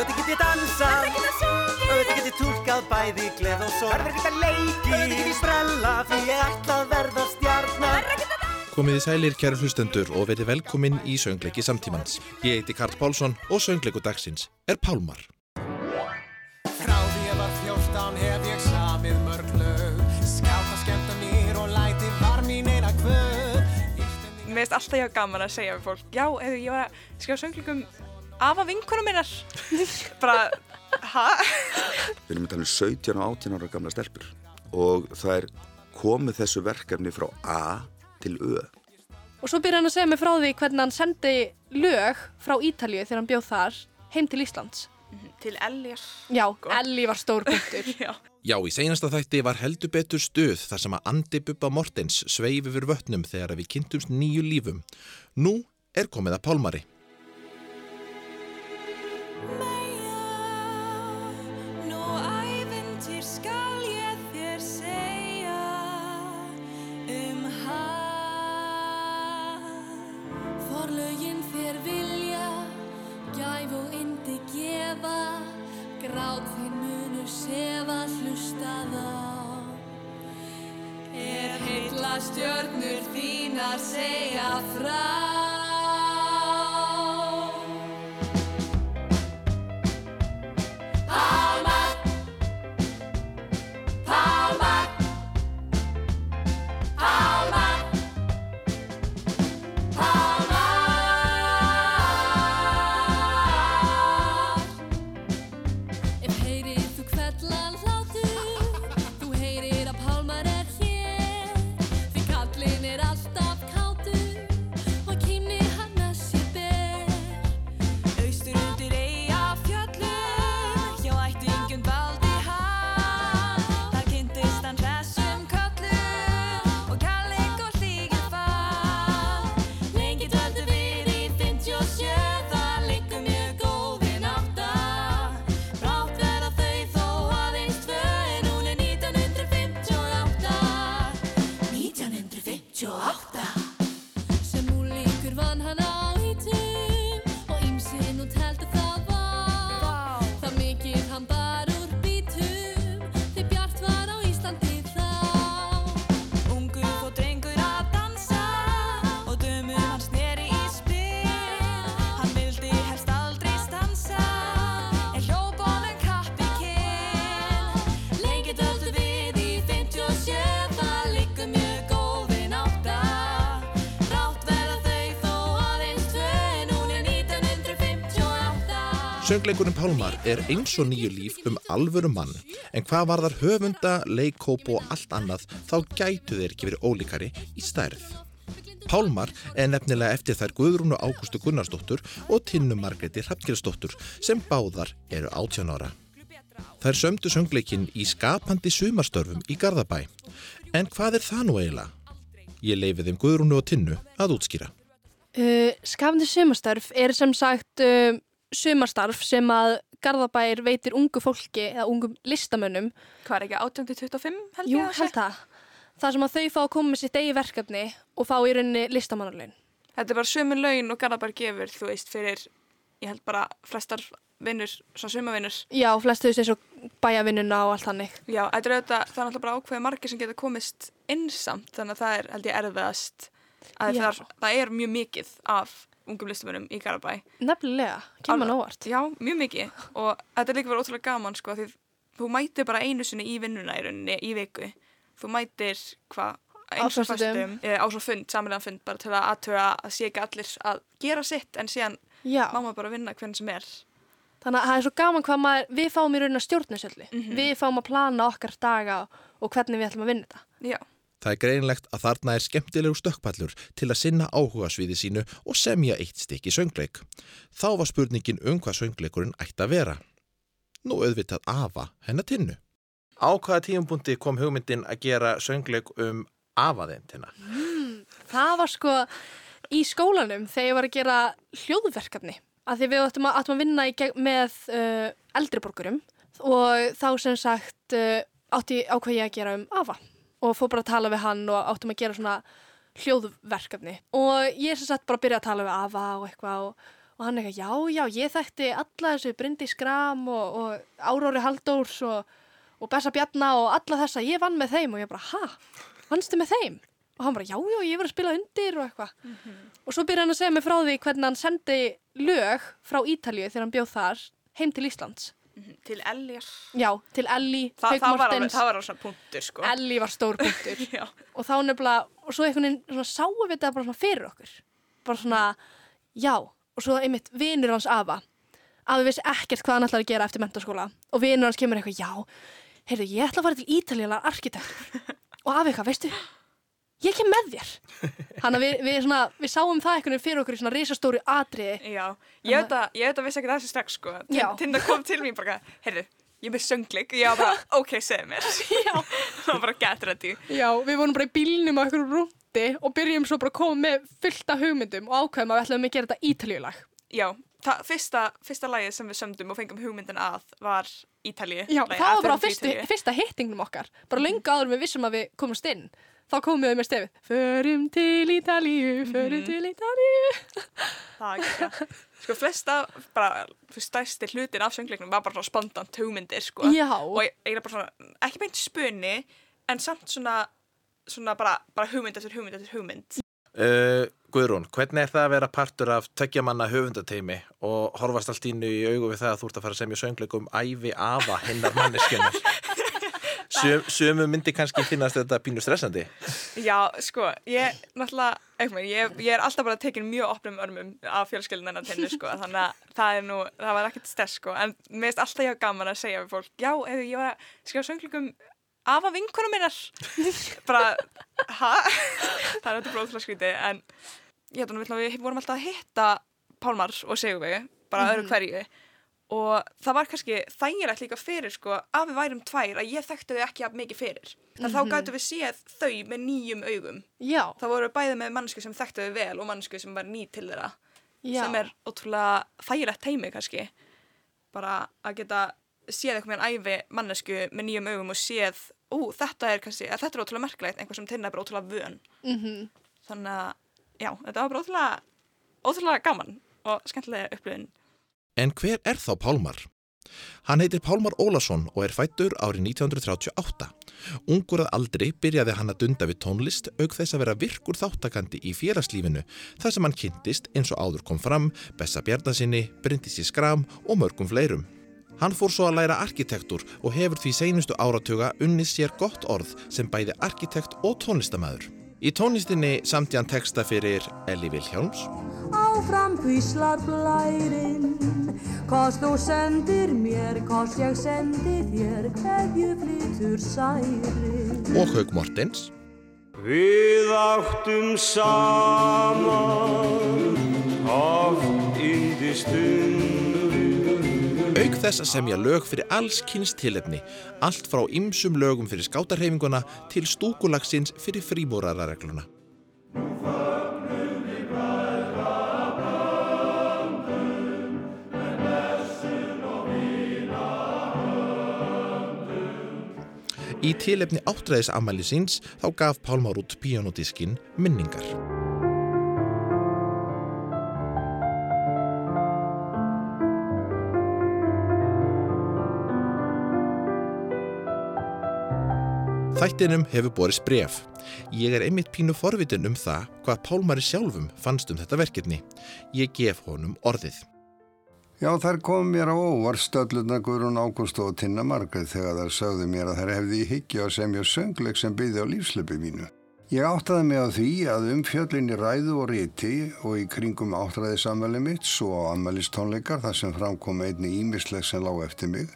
Auðvitað get ég að syngja Auðvitað get ég tólkað bæði gleð og sorg. Verður ekki að leiki Auðvitað get ég sprella því ég ætla að verða stjarnar Verður ekki að Komið í sælir kæru hlustendur og verið velkomin í söngleiki samtímans. Ég heiti Karl Pálsson og söngleiku dagsins er Pálmar. Frá því ég var fjórtán hef ég samið mörg lög. Skáta skemmta mér og læti var mín eina kvöð Mér finnst alltaf ég gaman að segja við fólk Já, ef ég var að skrifa sönglingum af að vinkunum minnar Bara, ha? Við erum að tala um 17 og 18 ára gamla stelpur og það er komið þessu verkefni frá A til Ö. Og svo byrja hann að segja mig frá því hvernig hann sendi lög frá Ítalju þegar hann bjóð þar heim til Íslands. Til Eljar Já, Elli var stór punktur. Já Já, í seinasta þætti var heldur betur stuð þar sem að Andi Bubba Mortens sveif yfir vötnum þegar við kynntumst nýju lífum. Nú er komið að Pálmari. Stjörnur þín að segja frá Söngleikurinn Pálmar er eins og nýju líf um alvöru mann, en hvað var þar höfunda, leikkóp og allt annað þá gætu þeir ekki verið ólíkari í stærð. Pálmar er nefnilega eftir þær Guðrúnu Ágústu Gunnarsdóttur og Tinnu Margreti Hrafnkjelsdóttur sem báðar eru 18 ára. Þær sömdu söngleikin í skapandi sumarstörfum í Garðabæ. En hvað er það nú eiginlega? Ég leifi þeim Guðrúnu og Tinnu að útskýra. Uh, skafandi sumarstarf er sem sagt uh, sumarstarf sem að Garðabær veitir ungu fólki eða ungum listamönnum. Hvað er ekki 18-25 held Jú, ég að held það. Það sem að þau fá að koma með sitt eigi verkefni og fá í rauninni listamannarlaun. Þetta er bara sömu laun og Garðabær gefur, þú veist, fyrir, ég held bara flestar vinnur, svona sumavinnur. Já, flest þau þessu bæjavinnuna og allt hannig. Já, þetta er auðvitað, það er náttúrulega bara ákveði margir sem geta komist innsamt, þannig að það er, held ég, erfiðast að það er, það er mjög mikið af ungum listamönnum í Garðabæ. Nefnilega, kemur óvart. Já, mjög mikið og þetta er líka verið ótrúlega gaman, sko, því þú mætir bara einu sinni í vinnuna í rauninni í viku. Þú mætir, hvað, eins og föstudögum. fastum, e, á svo fund, samanlega fund, bara til að aðtöga að sé ekki allir að gera sitt, en síðan Já, má maður bara vinna hvernig sem er. þannig að það er svo gaman hvað maður, við fáum í stjórna þessu öllu. Mhm. Við fáum að plana okkar daga og hvernig við ætlum að vinna þetta. Já, Það er greinlegt að þarna er skemmtilegu stökkpallur til að sinna áhuga sviði sínu og semja eitt stykki söngleik. Þá var spurningin um hvað söngleikurinn ætti að vera. Nú auðvitað afa hennar tinnu. Á hvaða tíumbúndi kom hugmyndin að gera söngleik um afaðin tinna? Það var sko í skólanum þegar ég var að gera hljóðverkefni. Af því við áttum að, áttum að vinna í gegn með uh, eldriborgurum og þá sem sagt uh, átti ákvað ég að gera um afa og fór bara að tala við hann og áttum að gera svona hljóðverkefni. Og ég sem sagt bara byrjaði að tala við afa og eitthvað og, og hann eitthvað, já, já, ég þekkti alla þessu Bryndi Skram og, og Áróri Halldórs og, og Bessa Bjarna og alla þessa, ég vann með þeim og ég bara, ha, vannstu með þeim? Og hann bara, já, já, ég var að spila undir og eitthvað. Og svo byrja hann að segja mig frá því hvernig hann sendi lög frá Ítalíu þegar hann bjóð þar heim til Íslands. Til Eljar. Já, til Elli, Þa, Hauk það, var alveg svona punktur, sko. Elli var stór punktur. Og þá nefnilega, og svo einhvern veginn svona sáum við þetta bara svona fyrir okkur bara svona, já og svo einmitt vinur hans Afa Afi vissi ekkert hvað hann ætlaði að gera eftir mentaskóla og vinur hans kemur eitthvað, já heyrðu, ég ætla að fara til Ítalíulega arkitektur og Afi eitthvað, veistu ég kem með þér hann að við, við, svona, við sáum það einhvern veginn fyrir okkur í svona risastóri atriði Já, ég veit að, ég veit að vissi ekki þessi strax, sko. Já. Tinda kom til mér bara, heyrðu, ég er með söngleik. Var bara, ok, segð mér. já. Það var bara get ready. já, við vorum bara í bílnum á einhverjum rúndi og byrjum svo bara að koma með fullt af hugmyndum og ákveðum að við ætlaðum að gera þetta Ítalíulag Já, það, fyrsta, fyrsta lagið sem við sömdum og fengum hugmyndin að var Ítalíu. Já, það að var bara Ítalíu. fyrsta hittingnum okkar. Bara löngu áður en við vissum að við komumst inn. Þá komum við með stefið. Förum til Ítalíu, förum Mhm. til Ítalíu. Það er ekki það. Sko, flesta, bara, stærsti hlutin af söngleiknum var bara svona spontant hugmyndir, sko. Já. Og ég- eiginlega bara svona, ekki beint spuni, en samt svona, svona bara, bara hugmynd eftir hugmynd eftir hugmynd. Uh, Guðrún, hvernig er það að vera partur af tveggjamanna höfundateimi og horfast allt ínu í augu við það að þú ert að fara að semja söngleikum ævi afa hinnar manneskjönar? Sum, sumu myndi kannski finnast þetta pínu stressandi. Já, sko, ég, náttúrulega, eitthvað, ég, ég er alltaf bara tekin mjög opnum örmum af fjölskyldun hennar tenni, sko, þannig að það er nú, það var ekkert stress, sko, en mér finnst alltaf ég gaman að segja við fólk, já, ef ég var að skrifa söngleikum af að vinkunum minnar, bara, ha? það er þetta bróðslega skrítið, en ég held að við vorum alltaf að hitta Pálmar og Sigurvegi, bara öðru hverju, og það var kannski þægilegt líka fyrir sko að við værum tvær að ég þekkti þau ekki mikið fyrir. En þá gætu við séð þau með nýjum augum. Já, þá voru við bæði með mannsku sem þekkti þau vel og mannsku sem var ný til þeirra. Já. sem er ótrúlega þægilegt teimi kannski. Bara að geta séð eitthvað með æfi mannesku með nýjum augum og séð ú þetta er kannski, þetta er ótrúlega merkilegt einhver sem tinna er bara ótrúlega vön. Mm þannig að já, þetta var bara ótrúlega ótrúlega gaman og skemmtilega upplifin En hver er þá Pálmar? Hann heitir Pálmar Ólason og er fættur árið 1938. Ungur að aldri byrjaði hann að dunda við tónlist auk þess að vera virkur þáttakandi í félagslífinu þar sem hann kynntist eins og áður kom fram, Bessa Bjarnasinni, Bryndisi Skram og mörgum fleirum. Hann fór svo að læra arkitektur og hefur því seinustu áratuga unnið sér gott orð sem bæði arkitekt og tónlistamæður. Í tónlistinni samti hann texta fyrir Elli Vilhjálms, Áfram hvíslar blærinn. Kost þú sendir mér, kost ég sendi þér Hverju flytur særin og Haug Mortens. Við áttum saman oft indi stund Auk þess að semja lög fyrir alls kynst tilefni, allt frá ymsum lögum fyrir skátarheifinguna til stúkulagsins fyrir frímúrararegluna. Í tilefni áttræðis ammæli síns þá gaf Pálmar út píanodiskin Minningar. Þættinum hefur borist bref. Ég er einmitt pínu forvitin um það hvað Pálmari sjálfum fannst um þetta verkefni. Ég gef honum orðið. Já, þar kom mér á óvart stölluna Guðrún Ágúst og Tinna Margrið þegar þær sögðu mér að þær hefði í hyggja að semja söngleik sem byggði á lífslöpi mínu. Ég áttaði mig á því að um fjöllin í ræðu og riti og í kringum áttræði samvæli mitt svo á ammælistónleikar þar sem framkom einni ímisleg sem lág eftir mig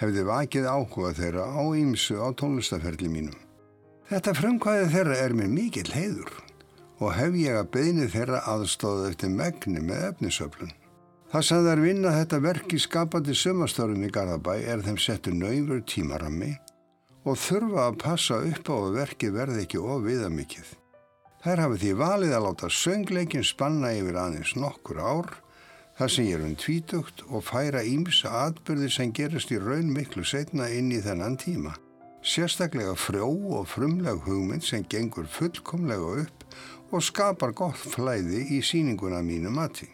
hefði vakið áhuga þeirra á ímsu á tónlistaferli mínum. Þetta frumkvæði þeirra er mér mikill heiður og hef ég að beðni þeirra aðstóða eftir megni með efnisöflun. Það sem þær vinna þetta verk í skapandi sömastörun í Garðabæ er þeim settu nöyfur tímarammi og þurfa að passa upp á að verki verði ekki of viðamikið. Þær hafi því valið að láta söngleikin spanna yfir aðeins nokkur ár þar sem ég er um tvítugt og færa ímsa atbyrði sem gerist í raun miklu setna inn í þennan tíma. Sérstaklega frjó og frumleg hugmynd sem gengur fullkomlega upp og skapar gott flæði í síninguna mínu mati.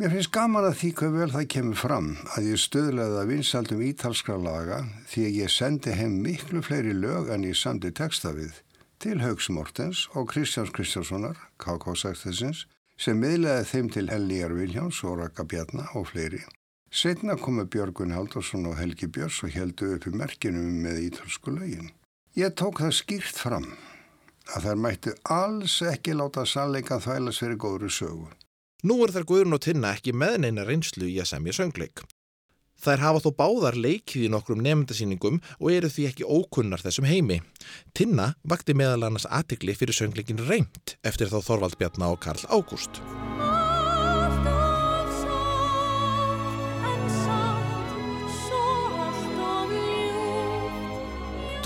Mér finnst gaman að því hvað vel það kemur fram að ég stöðlaði að vinsaldum ítalskra laga því að ég sendi heim miklu fleiri lög en ég samdi texta við til Haugs Mortens og Kristjáns Kristjánssonar, KK6-þessins, sem miðlaði þeim til Helníjar Viljáns og Raka Bjarnar og fleiri. Setna komu Björgun Haldarsson og Helgi Björns og heldu upp í merkinum með ítalsku lögin. Ég tók það skýrt fram að þær mættu alls ekki láta sannleikan þvælas fyrir góðru sögu. Nú er þær Guðrún og Tinna ekki með neina reynslu í að semja söngleik. Þær hafa þó báðar leikið í nokkrum nefndasýningum og eru því ekki ókunnar þessum heimi. Tinna vakti meðal annars aðtikli fyrir söngleikin reynd eftir þá Þorvald Bjarnar og Karl Ágúst.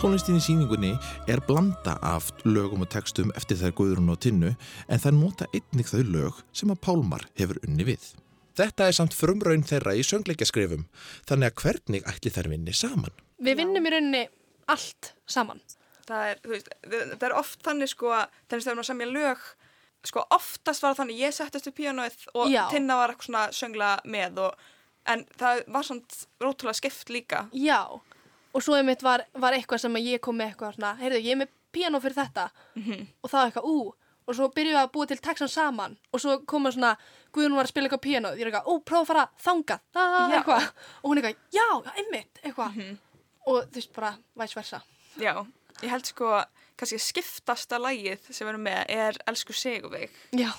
Tónlistin í síningunni er blanda af lögum og textum eftir þær Guðrún og Tinnu en þær nota einnig þau lög sem að Pálmar hefur unni við. Þetta er samt frumraun þeirra í söngleikaskrifum þannig að hvernig ætli þær vinni saman? Við vinnum í rauninni allt saman. það er, veist, það er oft þannig sko að þannig þegar maður semja lög sko oftast var það þannig ég settist upp píanóið og Já. Tinna var eitthvað svona söngla með og, en það var svona rótulega skipt líka Já, og svo einmitt var, var eitthvað sem að ég kom með eitthvað svona, heyrðu, ég er með piano fyrir þetta og það var eitthvað, ú, og svo byrjuðum við að búa til textan saman og svo koma svona, Guðrún var að spila eitthvað piano, ég er eitthvað, ó, prófa að fara þangað, Já. eitthvað, og hún eitthvað, já, einmitt, eitthvað, og þú veist bara, væs versa. Já, ég held sko kannski skiptasta lagið sem erum með er Elsku Sigurveig. Já,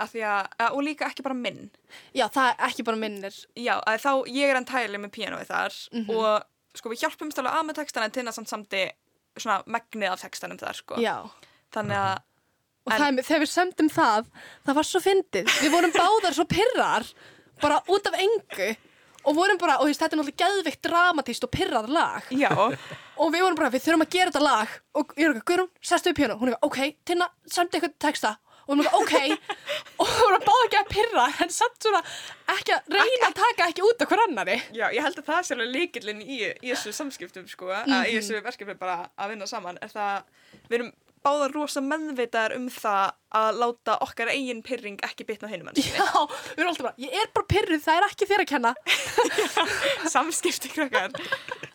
því að, að- og líka ekki bara minn. Já, það er ekki bara minnir, Já, að þá ég er enn tæli með píanóið þar. Og sko við hjálpum stálega að með textan en Tinna samt samti svona megnið af textanum þar sko. Já. þannig að Og það, er- þegar við sömdum það, það var svo fyndið. Við vorum báðar svo pirrar, bara út af engu. Og vorum bara, og þetta er náttúrulega geðvikt dramatíst og pirrað lag. já, Og við vorum bara, við þurfum að gera þetta lag. Og ég er eitthvað, Guðrún, sestu upp hérna. Hún er eitthvað, ok, Tinna, sömdu eitthvað texta. Og hún er eitthvað, ok. og við vorum báða ekki að pirra, en samt svona ekki að reyna að taka ekki út af hver annari. já, ég held að það sé alveg líkillinn í, í þessu samskiptum sko, að í þessu verkefni bara að vinna saman er það, við erum báðar rosa meðvitaðar um það að láta okkar eigin pyrring ekki bitna á hinum hans Já, við erum alltaf bara, ég er bara pirruð, það er ekki þér að kenna. samskipti krakkar.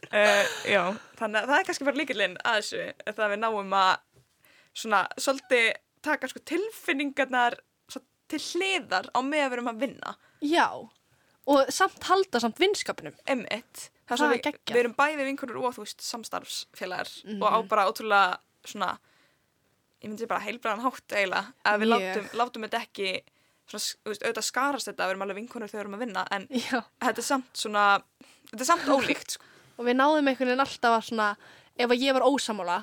Uh, já, þannig að það er kannski bara líkillinn að þessu, það að við náum að svona, svolítið taka sko tilfinningarnar svo, til hliðar á með að við erum að vinna. Já, og samt halda samt vinskapnum. M1 það er svo við, við erum bæði vinkunur og þú veist samstarfsfélagar og á bara ótrúlega svona ég myndi bara heilbræðan hátt eiginlega að við Mjög. látum, þetta ekki svona, veist, auðvitað skarast þetta að við erum alveg vinkunur þegar við erum að vinna en Já. þetta er samt svona þetta er samt ólíkt sko. Og við náðum einhvern veginn alltaf að svona, ef að ég var ósamála,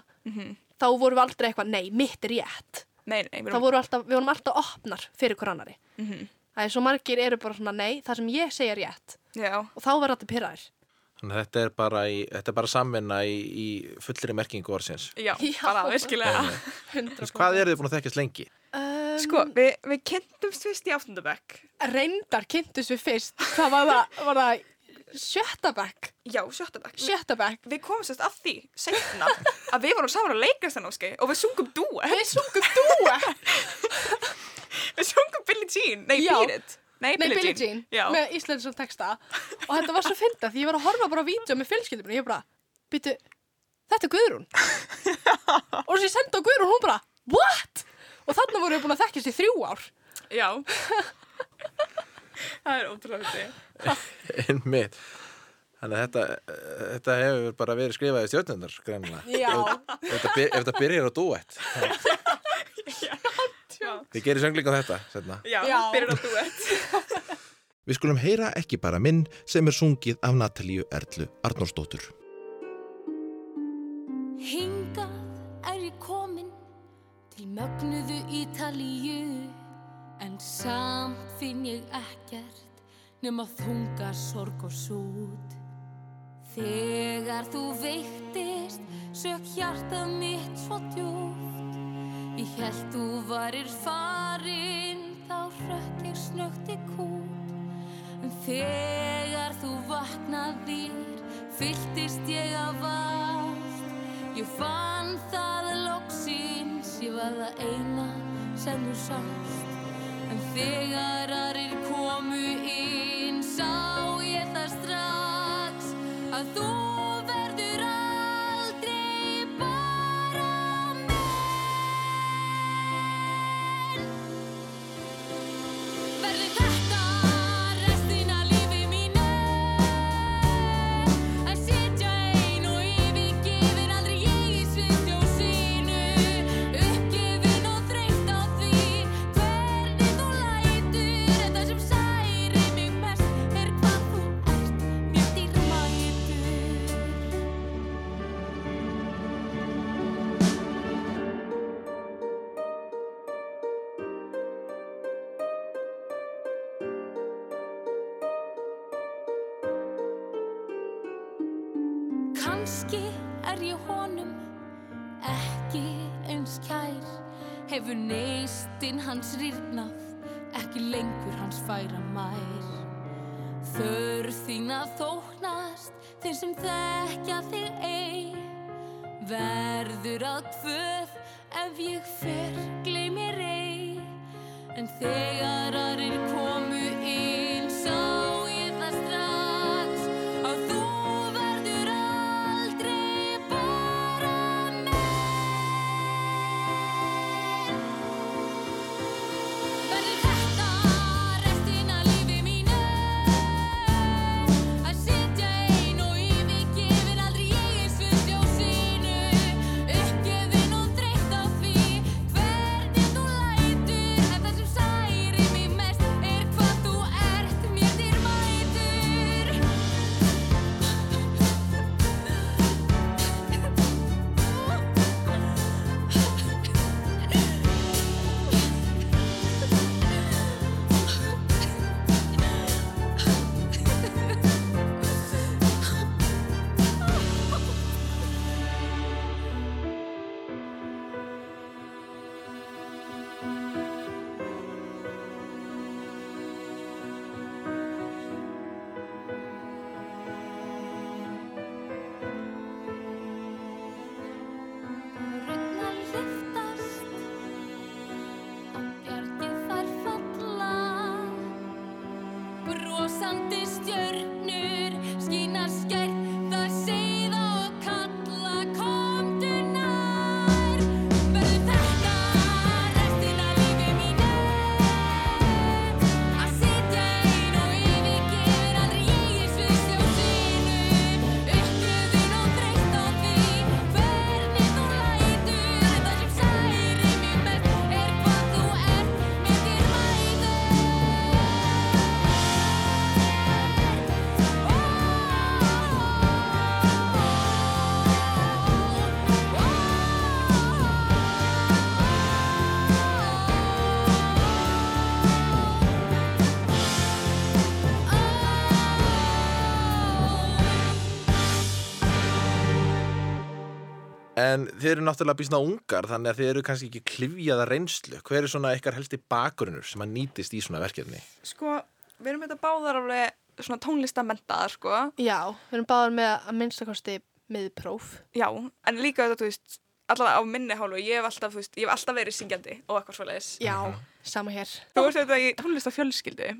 þá vorum við aldrei eitthvað, nei, mitt er rétt. nei, nei, við vorum alltaf, við vorum alltaf opnar fyrir hver annari. Það er svo margir eru bara svona, nei, það sem ég segja er rétt. já, Og þá verður alltaf pyrraðir. Þannig að þetta er bara, í, þetta er bara samvinna í, í fullri merkingu orðsins. já, Já. bara virkilega Hvað eru þið búin að þekkjast lengi? Um, sko, við, við kynntumst fyrst í áttundabæk Reyndar kynntus við fyrst, hvað var það, var það sjötta bekk? já, sjöttabæk Sjötta bekk. við komum sérst að því setna að við vorum saman að leikast þannig og við sungum duet Við sungum dúa. Við sungum Billie Jean, nei Já. Beat It Nei, Nei, Billie Jean, Já, með íslensum texta. Og þetta var svo fyndað, því ég var að horfa bara á vídeo með fjölskyldum og ég bara, býtu, þetta er Guðrún. og svo ég sendi á Guðrún og hún bara, what? Og þannig vorum við búin að þekkjast í þrjú ár. já Það er ótrúlega þetta Einmitt. Þannig að þetta, þetta hefur bara verið skrifað í stjórnundar, greinlega. Já. Ef þetta, byr- ef þetta byrjar á duett. Þið gerir söngleika þetta, setna. Já, Já. byrjar á duet Við skulum heyra ekki bara minn sem er sungið af Natalíu Erlu Arnórsdóttur. Hingað er ég komin til mögnuðu Ítalíu en samt finn ég ekkert nema þunga sorg og sút. Þegar þú veiktist sök hjartað mitt svo djúpt Ég held þú varir farin þá hrökk ég snögt í kút. En þegar þú vaknaðir fylltist ég af ást. Ég fann það loksins, ég var það eina sem þú sást. En þegar aðrir kom komu inn sá ég það strax að þú hans rýrnað Ekki lengur hans færa mær. Þörf þín að þóknast Þeir sem þekkja þig ei. Verður að kvöð Ef ég fer gleymir ei. En þegar aðrir komu En þið eru náttúrulega býsna ungar þannig að þið eru kannski ekki klifjaða reynslu. Hver er svona ykkar helsti bakgrunnur sem að nýtist í svona verkefni? Sko, við erum þetta báðar alveg svona tónlistamentaðar, sko. Já, við erum báðar með að minnstakosti miðpróf. Já, en líka þetta, þú veist, allavega á minni hálfu, ég hef alltaf, þú veist, ég hef alltaf verið syngjandi og eitthvað svoleiðis. Já, sama hér. Þú veist þetta í tónlistafjölskyldu.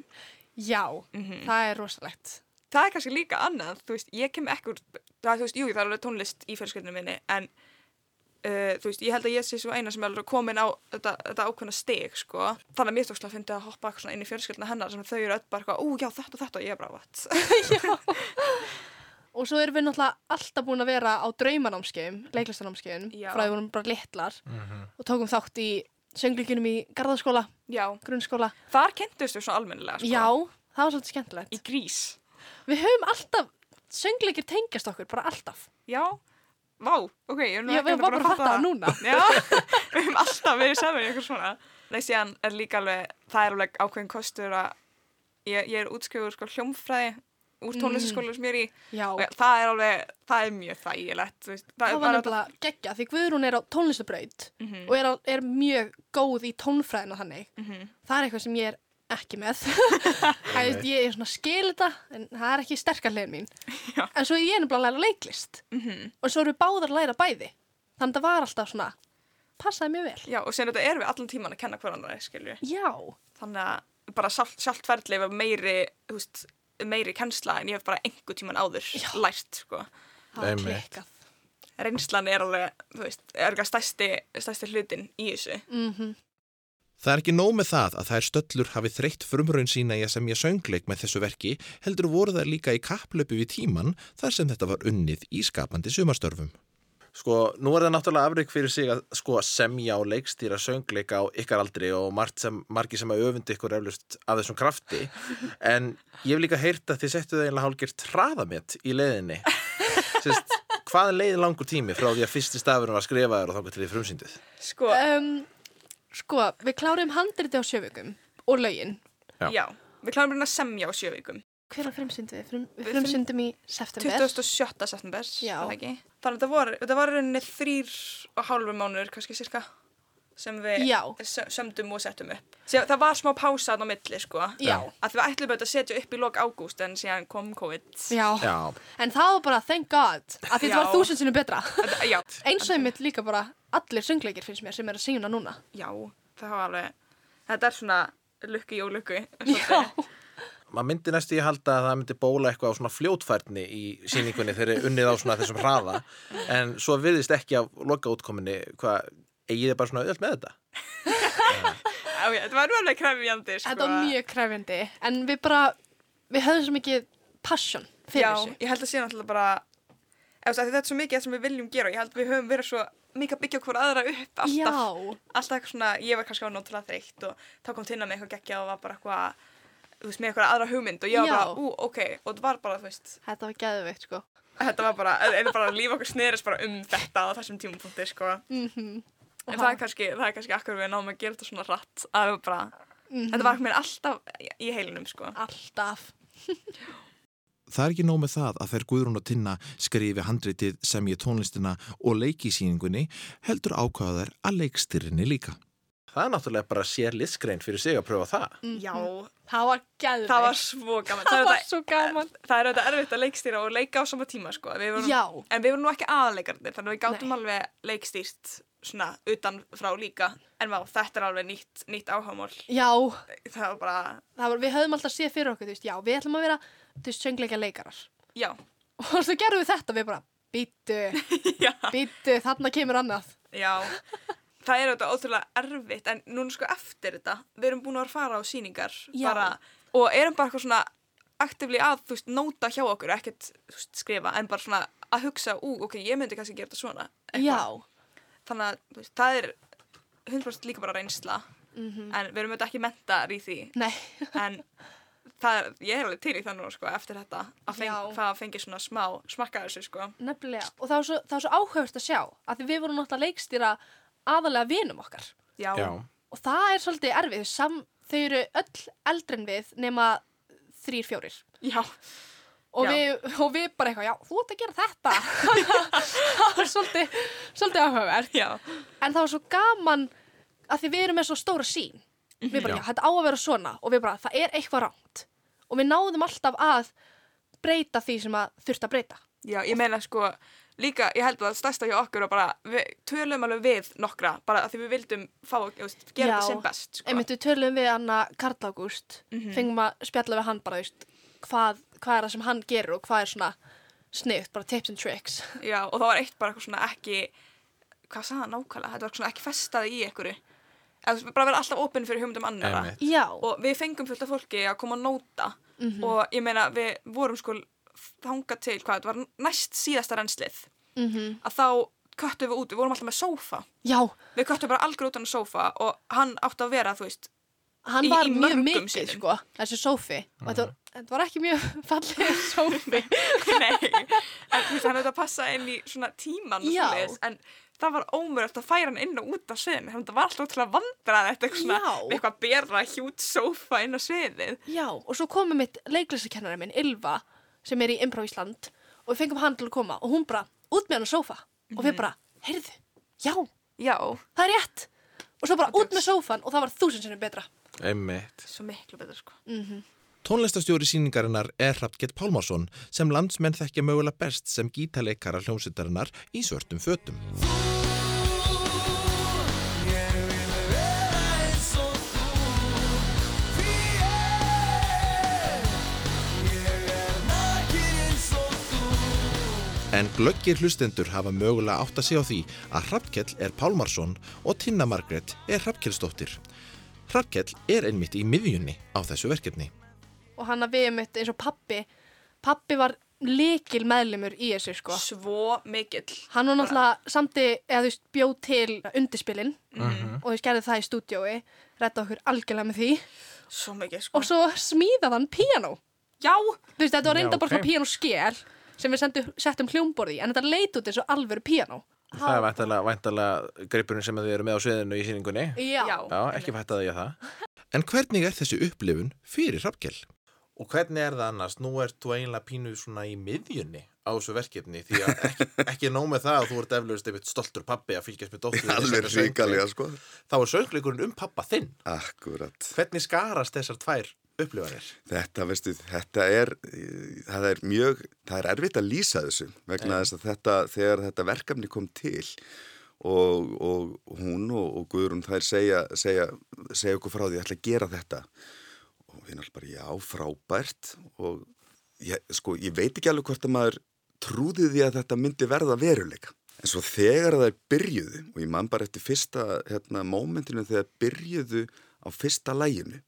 Já, Mhm. það er rosalegt. Það er kannski líka annað, þú veist, ég kem ekkur, það, þú veist, jú, það er alveg tónlist í fjölskyldunum minni, en uh, þú veist, ég held að ég sé svo eina sem er komin á þetta, þetta ákveðna stig, sko. Þannig að mér stókslega að finna að hoppa inn í fjölskylduna hennar sem þau eru öll bara eitthvað, ú, já, þetta og þetta og ég er bara, what? Og svo erum við náttúrulega alltaf búin að vera á draumanámskeiðum, leiklistanámskeiðum, frá því við vorum bara litlar og tókum þátt í söngleikunum í garðaskóla, Já, grunnskóla. þar kynntustu svona almennilega, sko. Já, það var svolítið skemmtilegt. Í grís. Við höfum alltaf, söngleikir tengjast okkur, bara alltaf. Já, vá, ok, ég er nú ekki varum bara að fatta það núna. Já, við höfum alltaf verið saman í eitthvað svona. Nei, síðan er líka alveg, það er alveg ákveðin kostur að ég, ég er útskjöfur sko hljómfræði úr tónlistaskólu sem ég er í Já, og það er alveg, það er mjög þægilegt, veist. það er var nefnilega geggja því Guðrún er á tónlistabraut Mhm. og er, á, er mjög góð í tónfræðina þannig. Mhm. Það er eitthvað sem ég er ekki með. Ég er svona skil þetta en það er ekki sterkar hliðin mín. Já. En svo er ég nefnilega að læra leiklist Mhm. og svo erum við báðar að læra bæði. Þannig að það var alltaf svona, passaði mjög vel. Já, og síðan þetta erum við allan tíman að kenna hverandra, skilju. Já, Þannig að bara sjálft, sjálft ferli var meiri, þú veist, meiri kennsla en ég hef bara einhver tíman áður lært, sko. Það Einmitt. klikkað. Reynslan er alveg, þú veist, er eitthvað stærsti, stærsti hlutin í þessu. Mm Það er ekki nóg með það að þær stöllur hafi þreytt frumraun sína í að semja söngleik með þessu verki, heldur voru þær líka í kapplöpu við tíman þar sem þetta var unnið í skapandi sumastörfum. Sko, nú er það náttúrulega afrygg fyrir sig að sko semja og leikstýra söngleik á ykkar aldri og sem, margi sem að öfundi ykkur eflust af þessum krafti en ég hef líka heyrt að þið settu það einlega hálgir traðamett í leiðinni Sist, hvað leið langur tími frá því að fyrsti stafurinn var skrifaður og þá til því frumsýndið? Sko, um, Sko, við klárum handriti á sjövikum og lögin. Já. já, við klárum hérna semja á sjö vikum. Hver að frumsyndum við? Frum, við frumsyndum í september. 27. september, Já. það ekki? Þannig að þetta var, þetta var í rauninni þrýr og hálfur mánuður, kannski cirka, sem við Já. sö- sömdum og settum upp. Sér, það var smá pása á milli, sko. Já. Að við ætlum auðvitað að setja upp í lok ágúst en síðan kom COVID. Já. Já, En það var bara, thank God, að þetta var þúsund sinnum betra. Eins og einmitt líka bara allir söngleikir finnst mér sem er að syngja núna. já, það var alveg, þetta er svona lukki og lukki. Já. maður myndi næstu í halda að það myndi bóla eitthvað á svona fljótfærni í síningunni þegar unnið á svona þessum hraða en svo virðist ekki af loka útkominni hvað, eigið þið bara svona auðvöld með þetta? Já, já, þetta var nú alveg krefjandi, sko. Þetta var mjög krefjandi, en við bara, við höfum svo mikið passion fyrir Já, þessu. ég held að sé náttúrulega bara því þetta er svo mikið það sem við viljum gera og ég held að við höfum verið svo mikið að byggja okkur aðra upp alltaf, Já. alltaf eitthvað svona, ég var kannski á nóttulega þreytt og þá kom tinna með eitthvað geggja og var bara eitthvað þú veist, með eitthvað aðra hugmynd og ég var Já. bara, ú, ok og þetta var bara, þú veist, Þetta var geðveikt, sko. þetta var bara eða bara líf okkur snerist bara um þetta á þessum tímapunkti, sko Mm en það er kannski, það er kannski akkur við náum að gera þetta svona rætt að við bara, þetta var mér alltaf í heilinum, sko Alltaf. Það er ekki nóg með það að þær Guðrún og Tinna skrifi handritið sem ég tónlistina og leiki í síningunni heldur ákvaða þær að leikstýrinni líka. Það er náttúrulega bara sér listgrein fyrir sig að pröfa það. Já, Það var geðveikt. það var svo gaman það er var svo gaman. það er auðvitað erfitt að leikstýra og leika á sama tíma sko. Við vorum, Já. en við vorum nú ekki aðleikarnir þannig að við gátum Nei. alveg leikstýrt svona utan frá líka en vá, þetta er alveg nýtt, nýtt áhámál Já, það var bara, það var, við höfum alltaf séð fyrir okkur, þú veist, já, við ætlum að vera, þú veist, söngleika leikarar. já, Og svo gerðum við þetta, við bara, býttu, já, býttu, þarna kemur annað. já það er auðvitað ótrúlega erfitt en núna sko eftir þetta, við erum búin að vera að fara á sýningar Já. bara, og erum bara eitthvað svona aktivli að, þú veist, nóta hjá okkur ekkert, þú veist, skrifa, en bara svona að hugsa, ú, ok, ég myndi kannski gera þetta svona eitthvað. Já, þannig að veist, það er 100% líka bara reynsla en við erum auðvitað ekki mentar í því nei, en það er, ég er alveg til í það nú sko, eftir þetta að feng, Já. það að fengi svona smá smakka þessu sko. nefnilega. Og það var svo, það var svo áhugast að sjá, að því við vorum náttúrulega leikstýra aðalega vinum okkar. já, Og það er svolítið erfið, sam, þau eru öll eldri en við nema þrýr, fjórir. já, Og Já. við, og við bara eitthvað, já, þú ert að gera þetta. það var svolítið, svolítið áhugavert. já, En það var svo gaman að því við erum með svo stóra sín. Við bara, Já. já, þetta á að vera svona og við bara, það er eitthvað ránt. Og við náðum alltaf að breyta því sem að þurft að breyta. já, ég meina sko líka, ég held að það stærsta hjá okkur og bara, við tölum alveg við nokkra bara því við vildum fá, gera Já. þetta sem best sko. Einmitt við tölum við Anna Karl Ágúst, fengum að spjalla við hann bara, þú veist, hvað, hvað er það sem hann gerur og hvað er svona sniðt, bara tips and tricks. já, og það var eitt bara eitthvað svona ekki hvað sagði hann nákvæmlega, þetta var svona ekki festaði í einhverju. Eða bara vera alltaf opinn fyrir hugmyndum annara og við fengum fullt af fólki að koma að nóta Mhm. og ég meina við vorum sko þangað til hvað, þetta var næst síðasta renslið mhm, að þá köttum við út, við vorum alltaf með sófa. Já, við köttum bara algjör út á sófa og hann átti að vera, þú veist hann Í- var í mjög mörgum mikið, sinnum. sko, þessi sófi. Og þetta var, þetta var ekki mjög fallið sófi. nei, en þú veist, hann auðvitað að passa inn í svona tíman svoleiðis, en það var ómurögt að færa hann inn og út af sviðinu. Þannig að það var alltaf ótrúlega vandrað þetta eitthvað eitthvað bera hjút sófa inn á sviðið. Já, og svo komum mitt leiklisakennari minn, Ylva, sem er í Improv Ísland og við fengum hann til að koma og hún bara út með hann á sófa. Og við bara, heyrðu, já, já, það er rétt. Og svo bara út með sófan og það var þúsund sinnum betra Einmitt. Svo miklu betur sko. Mm -hmm. Tónlistastjóri síningarinnar er Hrapkett Pálmarsson sem landsmenn þekkja mögulega best sem gítaleikara hljómsittarinnar í svörtum fötum. En glöggir hlustendur hafa mögulega átt að segja á því að Hrafnkell er Pálmarsson og Tinna Margret er Hrafnkellsdóttir Hrafnkell er einmitt í miðjunni á þessu verkefni. og hann að við mitt eins og pappi pappi var likil meðlimur í þessu sko Svo mikill. hann var náttúrulega samti eða þú veist bjóð til undirspilin Mhm. og þú veist gerði það í stúdiói redda okkur algjörlega með því Svo mikill, sko. og svo smíðað hann piano Já, þú veist þetta var reynda Já, bara ok. svona piano skél sem við sendum, settum hljómborði í en þetta leit út eins og alvöru piano Það er væntalega, væntalega gripurinn sem þið eru með á sviðinu í síningunni. já, já. Ekki fætt að ég það. En hvernig er þessi upplifun fyrir Hrafnkell? Og hvernig er það annars? Nú ert þú eiginlega pínu svona í miðjunni á þessu verkefni því að ekki, ekki nóg með það að þú ert eflaust einmitt stoltur pappi að fylgjast með dóttur Alveg ríkalega sko Þá er söngleikurinn um pappa þinn. Akkurat Hvernig skarast þessar tvær upplifanir? Þetta, veistu, þetta er, eh, það er mjög, það er erfitt að lýsa þessu vegna þess að þetta, þegar þetta verkefni kom til og, og hún og, og Guðrún þær segja, segja, segja okkur frá því að ætla að gera þetta og við náttúrulega bara, já, frábært og ég, sko, ég veit ekki alveg hvort að maður trúði því að þetta myndi verða veruleika. En svo þegar það byrjuðu, og ég man bara eftir fyrsta hérna, mómentinu þegar byrjuðu á fyrsta læginu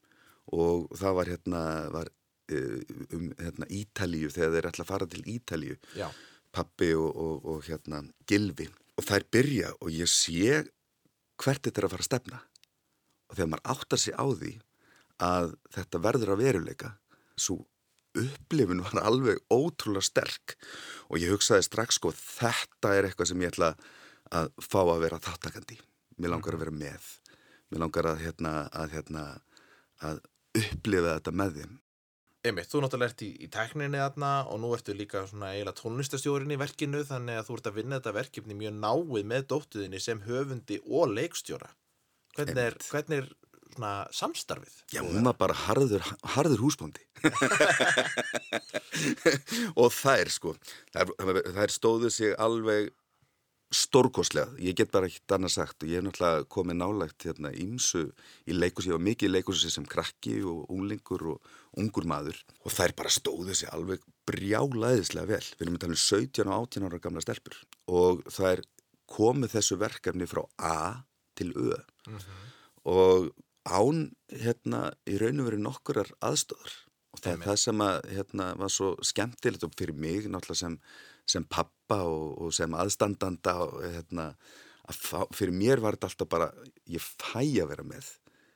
og það var hérna var, eh, um hérna, Ítalíu þegar þeir ætla að fara til Ítalíu. Já. pappi og, og, og hérna Gilvi og þær byrja og ég sé hvert þetta er að fara að stefna. Og þegar maður áttar sig á því að þetta verður að veruleika svo upplifun var alveg ótrúlega sterk. Og ég hugsaði strax sko þetta er eitthvað sem ég ætla að fá að vera þáttakandi mér langar að vera með. Mér langar að hérna að, hérna, að upplifa þetta með þeim Einmitt, þú náttúrulega ert í, í tækninni þarna og nú ertu líka svona eiginlega tónlistastjórin í verkinu þannig að þú ert að vinna þetta verkefni mjög náið með dóttuðinni sem höfundi og leikstjóra. Hvernig er, hvernig er svona samstarfið? Já, hún var bara harður, harður húsbóndi. og þær, sko, þær, þær stóðu sig alveg stórkostlega. Ég get bara ekkert annað sagt og ég hef náttúrulega komið nálægt hérna ímsu í leikursi, ég var mikið í leikursi sem krakki og unglingur og ungur maður. Og þær bara stóðu sig alveg brjálaðislega vel. Við erum að tala um 17 og 18 ára gamla stelpur. Og þær komið þessu verkefni frá A til Ö. Og án hérna í raun og veru nokkurar aðstóðar og það er það sem að hérna var svo skemmtilegt og fyrir mig náttúrulega sem, sem pappa og, og sem aðstandanda og hérna að fá, fyrir mér var þetta alltaf bara ég fæ að vera með.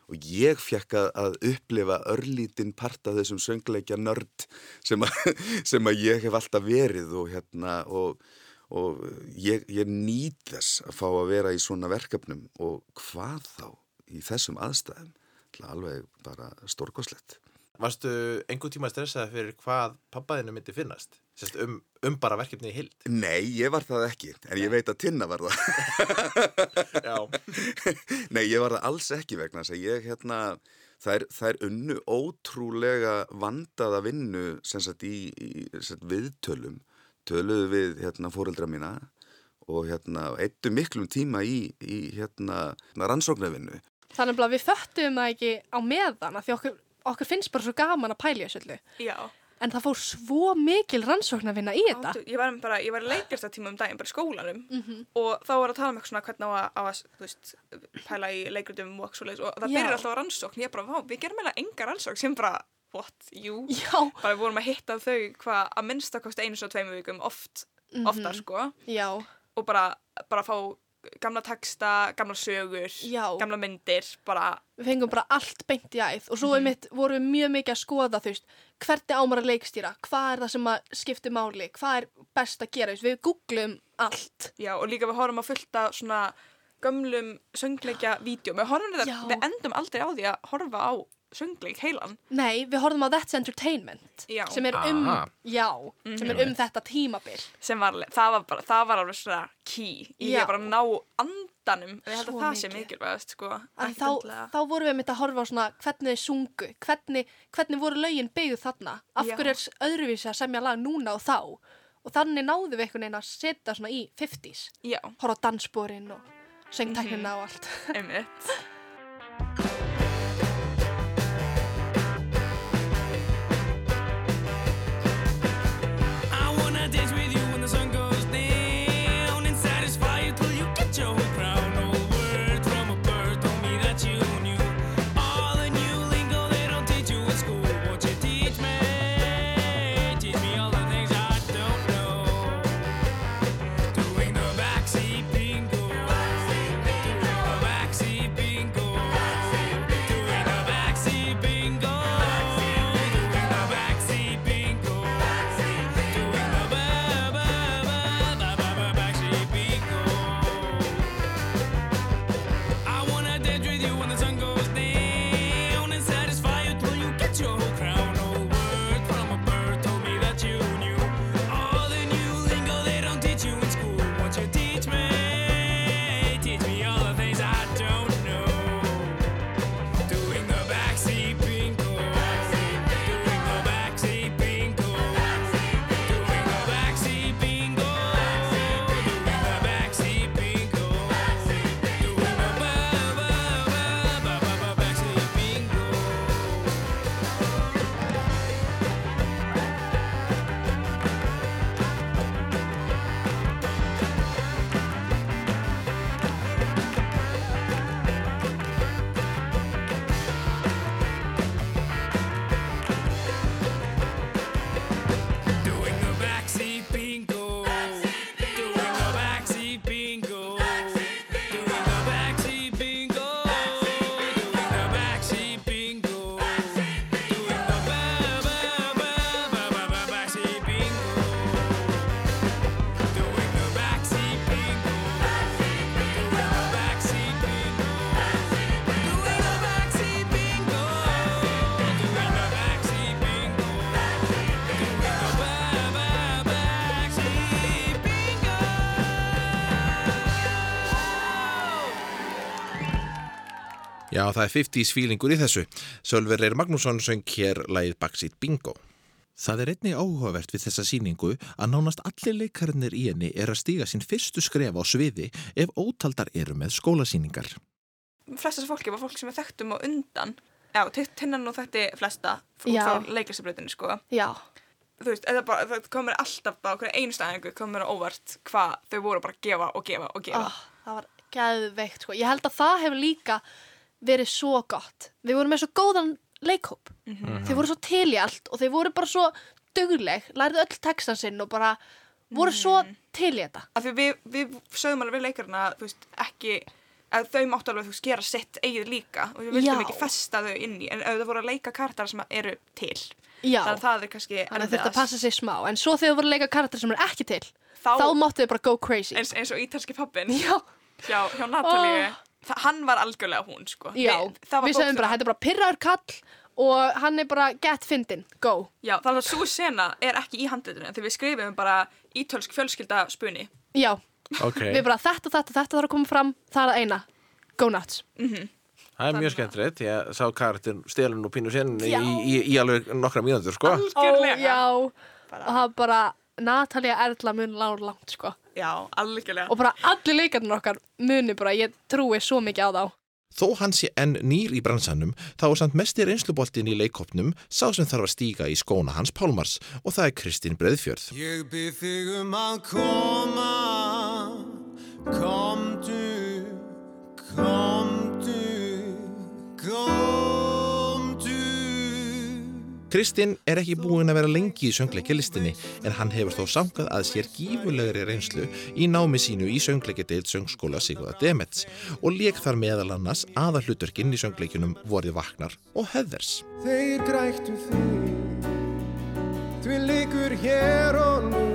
Og ég fekk að, að upplifa örlítinn part af þessum söngleikja nörd sem, sem að ég hef alltaf verið og hérna og, og ég, ég nýt þess að fá að vera í svona verkefnum. Og hvað þá í þessum aðstæðum? Alveg bara stórkoslegt Varstu einhvern tíma stressaði fyrir hvað pappaðinu myndi finnast? Sest, um, um bara verkefni í hild? Nei, ég var það ekki, en ég veit að Tinna var það Já. Nei, ég var það alls ekki vegna þess að ég hérna Það er, það er unnu ótrúlega vandaða vinnu sem sagt í, í sagt, viðtölum töluðu við hérna fóreldra mína og hérna eittu miklum tíma í, í hérna rannsóknarvinnu þannig að við föttum það ekki á meðan af því okkur, okkur finnst bara svo gaman að pælja þessu öllu Já. En það fór svo mikil rannsóknarvinna í þetta ég var bara, ég var í leiklistatíma um daginn bara í skólanum Mhm. og þá var að tala um eitthvað svona hvernig á að, á að veist, pæla í leikritum og og það byrjar alltaf á rannsókn ég bara, vá, við gerum eiginlega enga rannsókn sem bara, what, jú Já. bara við vorum að hitta þau hvað að minnstakosti einu svo tveimu vikum oft, Mhm. oftar sko Já. og bara, bara fá gamla texta, gamla sögur Já. gamla myndir, bara við fengum bara allt beint í æð og svo Mhm. einmitt vorum við mjög mikið að skoða þú veist, hvernig ámar að leikstýra, hvað er það sem að skipti máli, hvað er best að gera við googlum allt Já, og líka við horfum að fullta svona gömlum söngleikja vídeo. Við, horfum þetta, við endum aldrei á því að horfa á söngleik heilan. Nei, við horfum á That's Entertainment Já. sem er um, já, sem er um þetta tímabil Sem var, alveg- það var bara, það var alveg svona key í Já. að bara ná andanum. Ég held Svo að það sé mikið. mikilvægast, sko. þá, þá vorum við mitt að horfa á svona hvernig þið sungu, hvernig, hvernig voru lögin byggð þarna, af hverju er öðruvísi að semja lag núna og þá og þannig náðum við einhvern veginn að setja svona í 50s, Já. horfa á danssporin og söngtæknina Mhm. og allt Einmitt. Já, það er 50s feelingur í þessu. Sölver Reyr Magnússon söng hér lagið Backseat Bingo. Það er einnig áhugavert við þessa síningu að nánast allir leikarinnir í henni er að stíga sín fyrstu skref á sviði ef ótaldar eru með skólasíningar. flest þessu fólki var fólk sem við þekktum á undan já, Ti- tinnan og þekkti flesta fólk Já. frá leiklistabröðinu sko Já, þú veist, það, bara, það komur alltaf bara okkur einu stæðingu komur á óvart hvað þau voru bara að gefa og gefa og gefa oh, það var geðveikt sko. Ég held að það hefur líka verið svo gott. Við vorum með svo góðan leikhóp. Þeir voru svo til í allt og þeir voru bara svo dugleg, lærðu öll textan sinn og bara voru svo til í þetta. af því við, við sögum alveg við leikarna ekki að þau máttu alveg þú gera sitt eigið líka og við vildum Já. ekki festa þau inn í en þau voru að leika kartar sem eru til Já, þannig að það er kannski þannig að þetta passa sig smá. En svo þegar þú voru að leika karakter sem er ekki til, þá, þá máttu þið bara go crazy. eins, eins og ítalski pappin Já, hjá, hjá Natalíu oh. Hann var algjörlega hún sko já. við, það var Við segjum bara, þetta er bara pyrraður kall og hann er bara get fyndin, go. Já, þannig að svo sena er ekki í handritinu því við skrifum bara ítölsk fjölskylda spunni. Já, Ok, við bara þetta, þetta, þetta þarf að koma fram, það er það eina. Go nuts. það er mjög skemmtilegt. Ég sá karakter stelun og pínu sen í, í, í alveg nokkra mínútur, sko. Algjörlega. Ó, já, og það er bara Natalia Erla mun lágur langt sko Já, algjörlega. og bara allir leikarnir okkar muni bara, ég trúi svo mikið á þá Þó hann sé enn nýr í bransanum, þá er samt mest í reynsluboltin í leikopnum sá sem þarf að stíga í skóna hans Pálmars og það er Kristín Breiðfjörð. Ég byrð þig um að koma, komdu, Kristinn er ekki búinn að vera lengi í söngleikjalistinni en hann hefur þó samkað að sér gífulegri reynslu í námi sínu í söngleikjadeild söngskóla Sigurða Demets og leik þar meðal annars aða hlutverkinn í söngleikjunum Vorið Vaknar og Heathers. Þeir grættu þig, þú líkur hér og nú.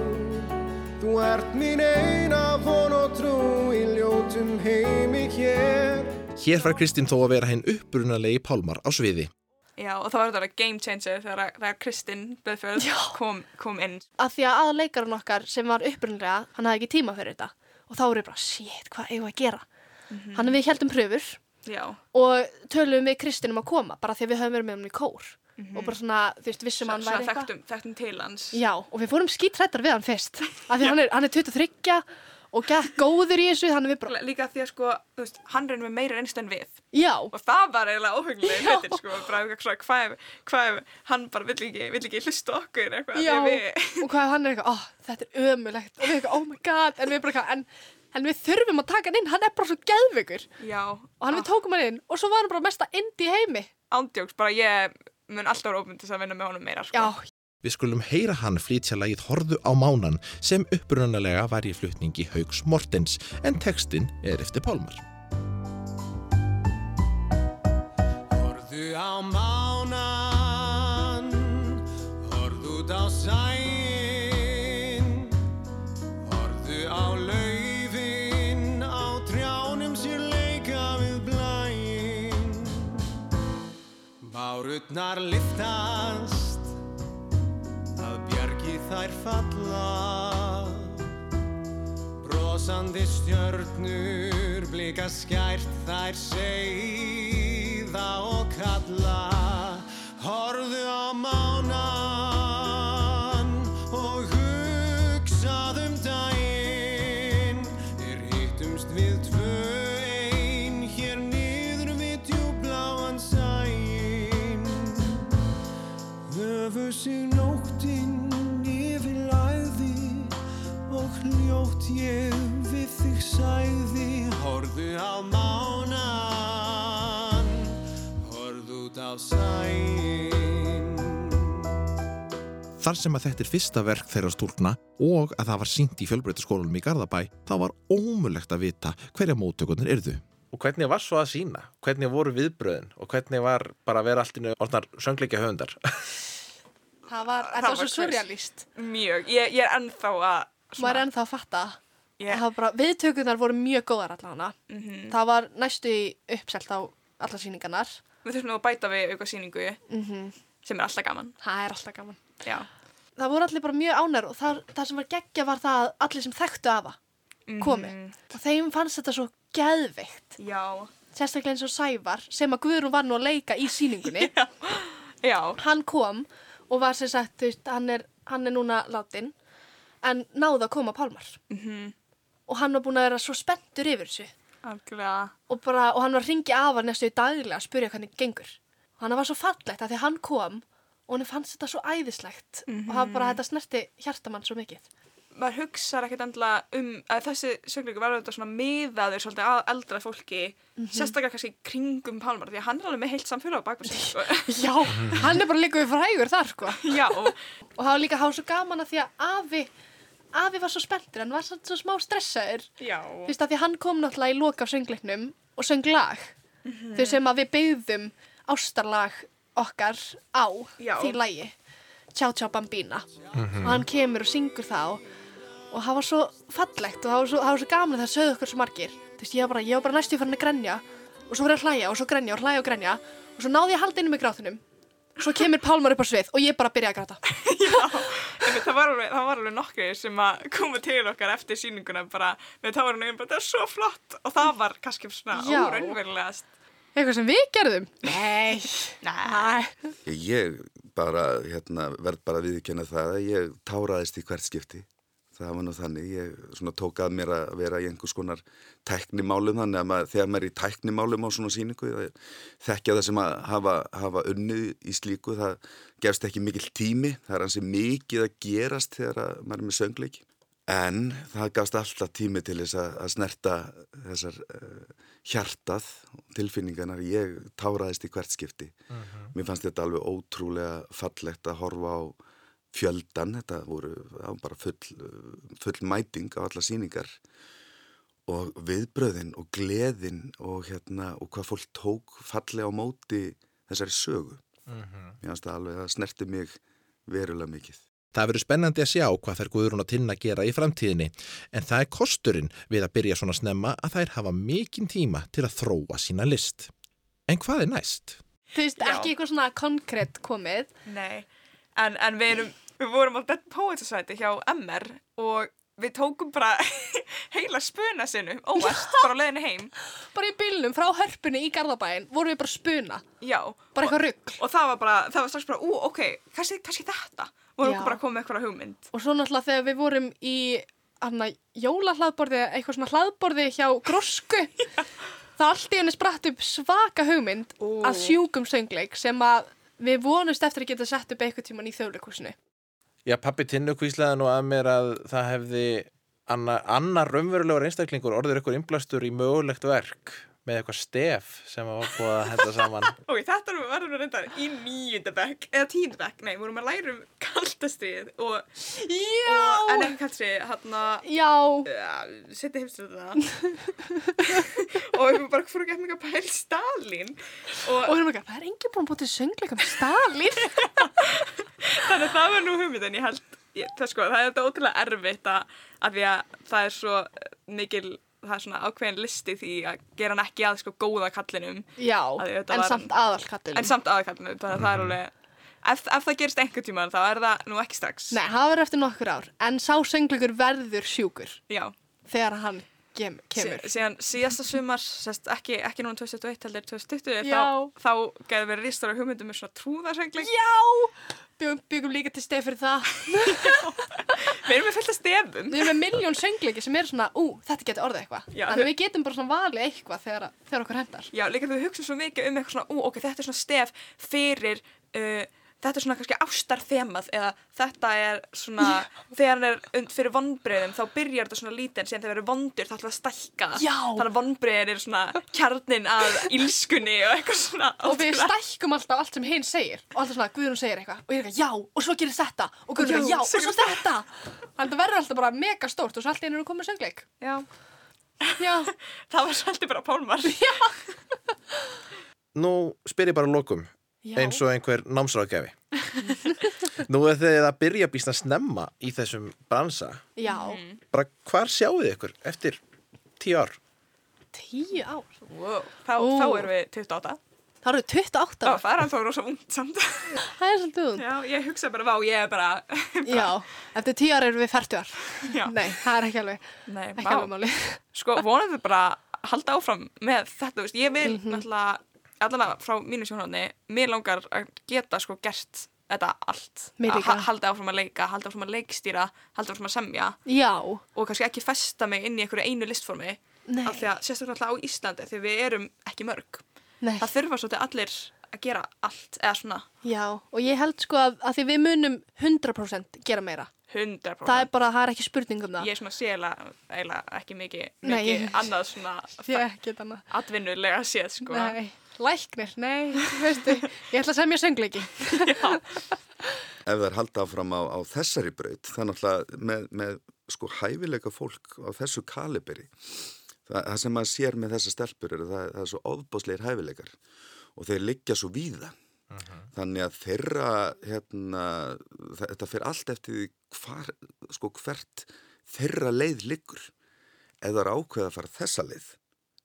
Þú ert mín eina von og trú í ljótum heimi hér. Hér fær Kristinn þó að vera hinn upprunalegi Pálmar á sviði. Já, og það var þetta game changer þegar, þegar Kristinn Beðfjörð kom, kom inn. að því að aðleikarinn okkar sem var upprunlega hann hafði ekki tíma fyrir þetta. Og þá voru ég bara, shit, hvað eigum við að gera? Hann er við heldum pröfur Já, og töluðum við Kristinn um að koma bara því að við höfum verið með hann í kór. Og bara svona, þú veist, vissum hann svona væri eitthvað. þekktum, þekktum til hans. Já, og við fórum skítrættar við hann fyrst af því hann er, hann er 23 og gett góður í þessu, hann er við bara Líka því að sko, þú veist, hann reynir með meira reynslu en við. Já, Og það var eiginlega óhugnlega hlutin, sko, bara eitthvað svona, hvað ef, hvað ef hann bara vill ekki, vill ekki hlusta okkur eitthvað. Já, Við, og hvað ef hann er eitthvað, oh, þetta er ömulegt og við eitthvað, oh my god, en við bara eitthvað en, en við þurfum að taka hann inn, hann er bara svo geðveikur. Já, og hann við tókum hann inn og svo var hann bara mesta indi í heimi. Ándjóks, bara ég mun alltaf óbund til að vinna með honum meira, sko. Já, Við skulum heyra hann flytja lagið Horðu á mánan sem upprunalega var í flutningi Haugs Mortens en textin er eftir Pálmar. Horðu á mánan, horðu út á sæinn, horðu á blæinn. Bárutnar liftast, brosandi stjörnur blika skært þær seiða og kalla Þar sem að þetta er fyrsta verk þeirra stúlna og að það var sínt í fjölbreytaskólanum í Garðabæ, þá var ómulegt að vita hverja móttökurnar yrðu. Og hvernig var svo að sína? Hvernig voru viðbröðin? Og hvernig var bara að vera allt í nöðu orðnar söngleikja höfundar? það var, þetta Það var svo surrealist Mjög, ég, ég er ennþá að maður er ennþá að fatta var bara, viðtökunar voru mjög góðar allavega Mhm. það var næstu í uppselt á alla sýningarnar Við þurfum að bæta við auka síningu mm sem er alltaf gaman. það er alltaf gaman Já. það voru allir bara mjög ánær og það, það sem var geggja var það að allir sem þekktu afa komi Mhm. og þeim fannst þetta svo geðveikt Já. sérstaklega eins og Sævar sem að Guðrún var nú að leika í síningunni Já, hann kom og var sem sagt, þú veist, hann er, hann er núna látin en náði að koma Pálmar Mhm. og hann var búin að vera svo spenntur yfir þessu algjörlega. og, bara, og hann var að ringi af hann næstu í daglega að spyrja hvernig gengur og hann var svo fallegt að því hann kom og hann fannst þetta svo æðislegt og hann bara þetta snerti hjartamann svo mikið. Maður hugsar ekkert endilega um að þessi söngleikur var auðvitað svona miðaður svolítið að eldra fólki, sérstaklega kannski kringum Pálmar, því að hann er alveg með heilt samfélag á bakvið sig. Sko. Já, hann er bara líka við frægur þar sko. Og það var líka var svo gaman að því að afi afi var svo spenntur, hann var svo, svo smá stressaður. Þú veist að því hann kom náttúrulega í loka af söngleiknum og söng lag. Mhm. þau sem að við byggðum ástarlag okkar á Já. því lagi. Tjá Tjá Bambina. Og hann kemur og syngur það og, og það var svo fallegt og það var svo, það var svo gaman þegar sögðu okkur svo margir. Þú veist ég var bara, ég var bara næstu farin að grenja og svo ég að hlæja og svo grenja og hlæja og grenja. Og svo náði ég að halda inn með gráðunum svo kemur Pálmar upp á svið og ég bara byrja að gráta. Einmitt, það var alveg, það var alveg nokkri sem að koma til okkar eftir sýninguna bara með tárinum, bara það er svo flott. Og það var kannski svona Já. Eitthvað sem við gerðum Nei, Nei. Ég bara, hérna, verð bara að viðkjanna það að ég táraðist í hvert skipti. Það var nú þannig, ég svona tók að mér að vera í einhvers konar tæknimálum, þannig að maður, þegar maður er í tæknimálum á svona síningu, þekkja það sem að hafa, hafa unnið í slíku, það gefst ekki mikil tími, það er hansi mikið að gerast þegar að maður er með söngleiki. En það gafst alltaf tími til þess að, að snerta þessar uh, hjartað, tilfinningarnar, ég táraðist í hvert skipti. Mér fannst þetta alveg ótrúlega fallegt að horfa á fjöldan, þetta voru bara full, full mæting á alla síningar og viðbröðin og gleðin og, hérna, og hvað fólk tók fallega á móti þessari sögu. Mér fannst það alveg, það snerti mig verulega mikið. Það verður spennandi að sjá hvað þær Guðrún og Tinna gera í framtíðinni en það er kosturinn við að byrja svona snemma að þær hafa mikinn tíma til að þróa sína list. En hvað er næst? þú veist ekki eitthvað svona konkrétt komið Nei, en, en við, erum, við vorum á Dead Poets Society hjá MR og við tókum bara heila spuna sinu, óvast, bara á leiðinu heim. bara í bílnum frá hörpunni í Garðabæin vorum við bara spuna, Já, bara eitthvað rugg og það var bara, það var strax bara, ú, ok, kannski, kannski þetta. Vorum okkur bara að koma með eitthvað hugmynd. og svo náttúrulega þegar við vorum í hana, jólahlaðborði eitthvað svona hlaðborði hjá grósku það allt í henni spratt upp svaka hugmynd Ú. að sjúkum söngleik sem að við vonumst eftir að geta sett upp eitthvað tíman í þjóðleikúsinu Já, pappi Tinnu kvíslaði nú að mér að það hefði annar, annar raunverulegur einstaklingur orður ykkur innblastur í mögulegt verk með eitthvað stef sem var búið að henda saman. Ok, þetta nú verðum við reyndar í nýjunda bekk, eða tíunda bekk, nei, við vorum að læra um kaldastrið og, Já, og en ekki kaldastrið, hann að, já, uh, setja heimstöðuna og við bara fórum ekki að mjög pæl Stalin og, og erum ekki það er enginn búin að búið til söngleik um Stalin þannig að það var nú hugmynd en ég held, ég, það sko, það er þetta ótrúlega erfitt að, að því að það er svo mikil, það er svona ákveðin listi því að gera hann ekki að sko góða kallinum. Já, Að því þetta en var- samt aðalkattil en samt aðkallinum, það, það er alveg ef, ef það gerist einhver tíma þá er það nú ekki strax. Nei, það verður eftir nokkur ár en sá söngleikur verður sjúkur. Já, þegar hann kem, kemur síðan síðasta sumar sest, ekki, ekki núna 2021 heldur 2020 Já. þá, þá getur verið ristur á hugmyndum með svona trúðarsengling Já, byggum, byggum líka til stef fyrir það. við erum með fullt af stefum Við erum með miljón söngleiki sem eru svona, ú, þetta getur orðið eitthvað. Þannig við getum bara svona valið eitthvað þegar, þegar okkur hendar. Já, líka þú hugsa svo mikið um eitthvað svona, ú, ok, þetta er svona stef fyrir, uh, þetta er svona kannski ástarþemað eða þetta er svona, þegar hann er fyrir vonbreyðum þá byrjar þetta svona lítið en síðan þegar það er vondur þá ætlum við að stækka það. Já. Þannig að vonbreyðin er svona kjarnin að ílskunni og eitthvað svona. Og við stækkum alltaf allt sem hinn segir. Og alltaf svona, Guðrún segir eitthvað. Og ég er eitthvað, já, og svo gerir þetta. Og Guðrún er Já, eitthvað, já, og svo þetta. Þannig að verður alltaf bara mega stórt og svo allt í einu er komið söngleik. Já, Já, það var svolítið bara pálmar. Nú spyr ég bara að lokum já. eins og einhver námsráðgjafi. Nú er þið að byrja að býsta snemma í þessum bransa. Já, Bara hvar sjáu þið ykkur eftir tíu ár? tíu ár. Wow. Þá, Ú. þá erum við 28. Það eru 28 Já, ár. það er ennþá rosa ungt samt. Það er svolítið út. Já, ég hugsa bara, vá, ég er bara, Já, eftir tíu ár erum við 40 ár. já, Nei, það er ekki alveg, nei, ekki alveg máli. Sko, vonandi bara halda áfram með þetta, þú veist, ég vil náttúrulega, allavega frá mínu sjónhóðni, mér langar að geta sko gert þetta allt, að halda áfram að leika, halda áfram að leikstýra, halda áfram að semja. Já, og kannski ekki festa mig inn í einhverju einu listformi Nei. af því að sérstaklega á Íslandi því við erum ekki mörg. Nei. það þurfa svolítið allir að gera allt eða svona. Já, og ég held sko að, að því við munum 100% gera meira. 100% Það er bara, það er ekki spurning um það. ég er svona séla eiginlega ekki mikið, Nei, mikið ég- annað. svona atvinnulega séð sko. Nei, læknir, nei, veistu, ég ætla að semja söngleiki. ef það er halda áfram á, á þessari braut er náttúrulega með, með sko hæfileika fólk á þessu kaliberi það, það sem maður sér með þessa stelpur er að það, það er svo ofbásleir hæfileikar og þeir liggja svo víða. Þannig að þeirra hérna, það, þetta fyrir allt eftir hvar, sko, hvert þeirra leið liggur. Ef það er ákveð að fara þessa leið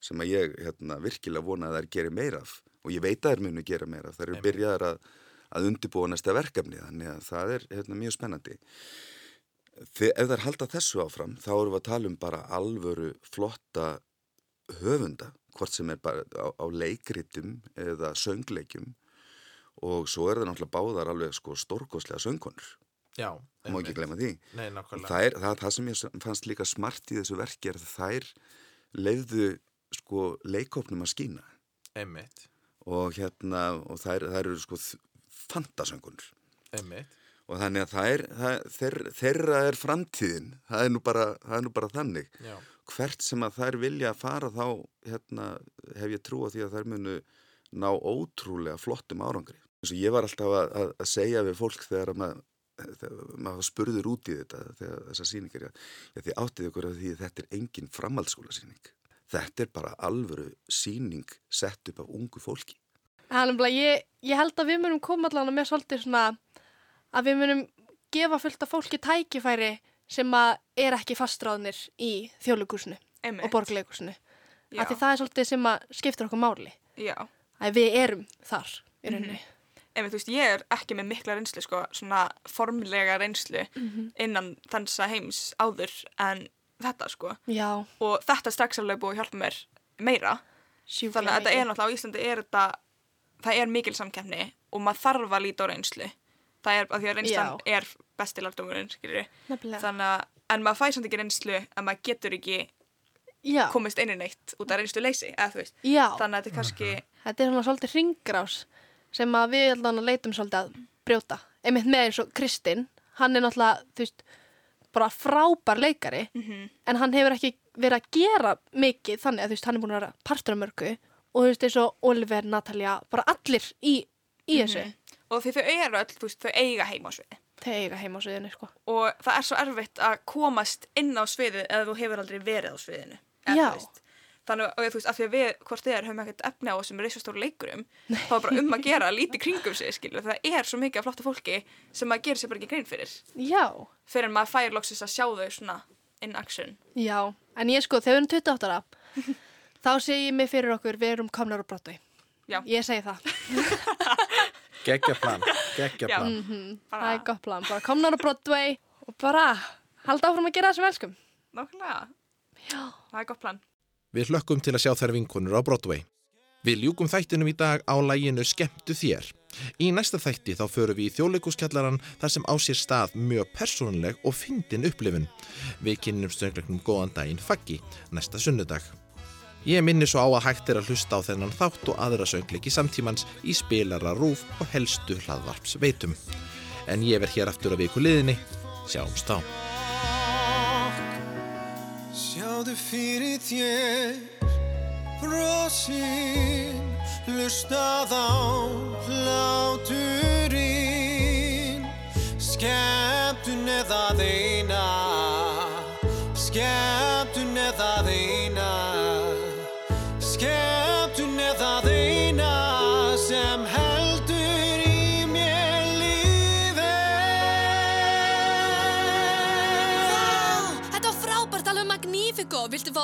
sem að ég hérna, virkilega vona að þær gerir meira af. Og ég veit að þær munu gera meira af. Þær eru byrjaðar að, að undibúa næsta verkefni þannig að það er hérna, mjög spennandi. Þe, ef þær halda þessu áfram þá erum við að tala um bara alvöru flotta höfunda hvort sem er bara á, á leikritum eða söngleikjum. Og svo er það náttúrulega báðar alveg sko stórkoslega söngkonur. Já, má ekki glemma því. Nei, það, er, það, það sem ég fannst líka smart í þessu verki er að þær leiðu sko leikópnum að skína. Einmitt, og hérna og þær, þær eru sko fantasöngunur og þannig að er, það, þeir, þeirra er framtíðin. Það er nú bara, það er nú bara þannig. Já. hvert sem að þær vilja fara þá hérna, hef ég trú á því að þær munu ná ótrúlega flottum árangri. Eins og ég var alltaf að, að, að segja við fólk þegar að maður maður spurður út í þetta þessar sýningar, já, já því áttið ykkur að því að þetta er engin framhaldsskóla sýning þetta er bara alvöru sýning sett upp af ungu fólki Þannig að ég, ég held að við munum koma allan með svolítið svona að við munum gefa fullt af fólki tækifæri sem að er ekki fastráðnir í þjóðleikursinu og borgleikursinu. Já. Af því það er svolítið sem að skiptir okkur máli. Já. Að við erum þar í rauninni. Einmitt, þú veist, ég er ekki með mikla reynslu, sko, svona formlega reynslu Mhm. innan þessa heims áður en þetta, sko. Já, Og þetta er strax alveg búið að hjálpa mér meira. sjúklega Þannig að þetta er náttúrulega á Íslandi er þetta, það er mikil samkeppni og maður þarf að líta á reynslu. Það er að því að reynslan er besti lærdomurinn, skiljur Nefnilega. Þannig að, en maður fæ samt ekki reynslu en maður getur ekki Já. komist inn í neitt út af reynslu leysi. Já. Þannig að þetta er kannski, Þetta er svona svolítið ringrás sem að við allan að leitum svolítið að brjóta. Einmitt með eins og Kristinn, hann er náttúrulega, þú veist, bara frábær leikari, en hann hefur ekki verið að gera mikið þannig að þú veist, hann er búin að vera partur af mörgu og þú veist, eins og Oliver, Natalia, bara allir í, í þessu. og því þau eru öll, þú veist, þau eiga heima á sviði. Þau eiga heima á sviðinu, sko. og það er svo erfitt að komast inn á sviðið eða þú hefur aldrei verið á sviðinu eða, Já. Þannig að þú veist, af því að við hvort þið er höfum ekkert efni á þessum reisastóru leikurum þá er bara um að gera lítið kringum sig skilur, það er svo mikið af flotta fólki sem maður gerir sér bara ekki grein fyrir Já. fyrir en maður fær loksist að sjá þau svona in action Já, en ég sko, þegar við erum 28 ára, þá sé ég mig fyrir okkur, við erum komnar á brottu. Já. Ég segi það. Geggja plan, geggja Já. plan. Mhm, Það er gott plan, bara komnar á Broadway og bara halda áfram að gera það sem við elskum. nákvæmlega, Já. það er gott plan Við hlökkum til að sjá þær vinkonur á Broadway. Við ljúkum þættinum í dag á læginu Skemmtu þér. Í næsta þætti þá förum við í þjóðleikuskjallaran þar sem á sér stað mjög persónuleg og fyndin upplifun. Við kynnum stöngleiknum góðan daginn Faggi næsta sunnudag. Ég minni svo á að hægt er að hlusta á þennan þátt og aðra söngleiki samtímans í spilara rúf og helstu hlaðvarps veitum. En ég verð hér aftur að viku liðinni. Sjáumst þá. Sjáðu fyrir þér brosin Lustað á hláturinn. Skemmtun er það eina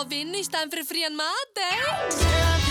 frábært alveg magnífico. Viltu fá að vinna í staðin fyrir frían mat, eh? Skemmtu þér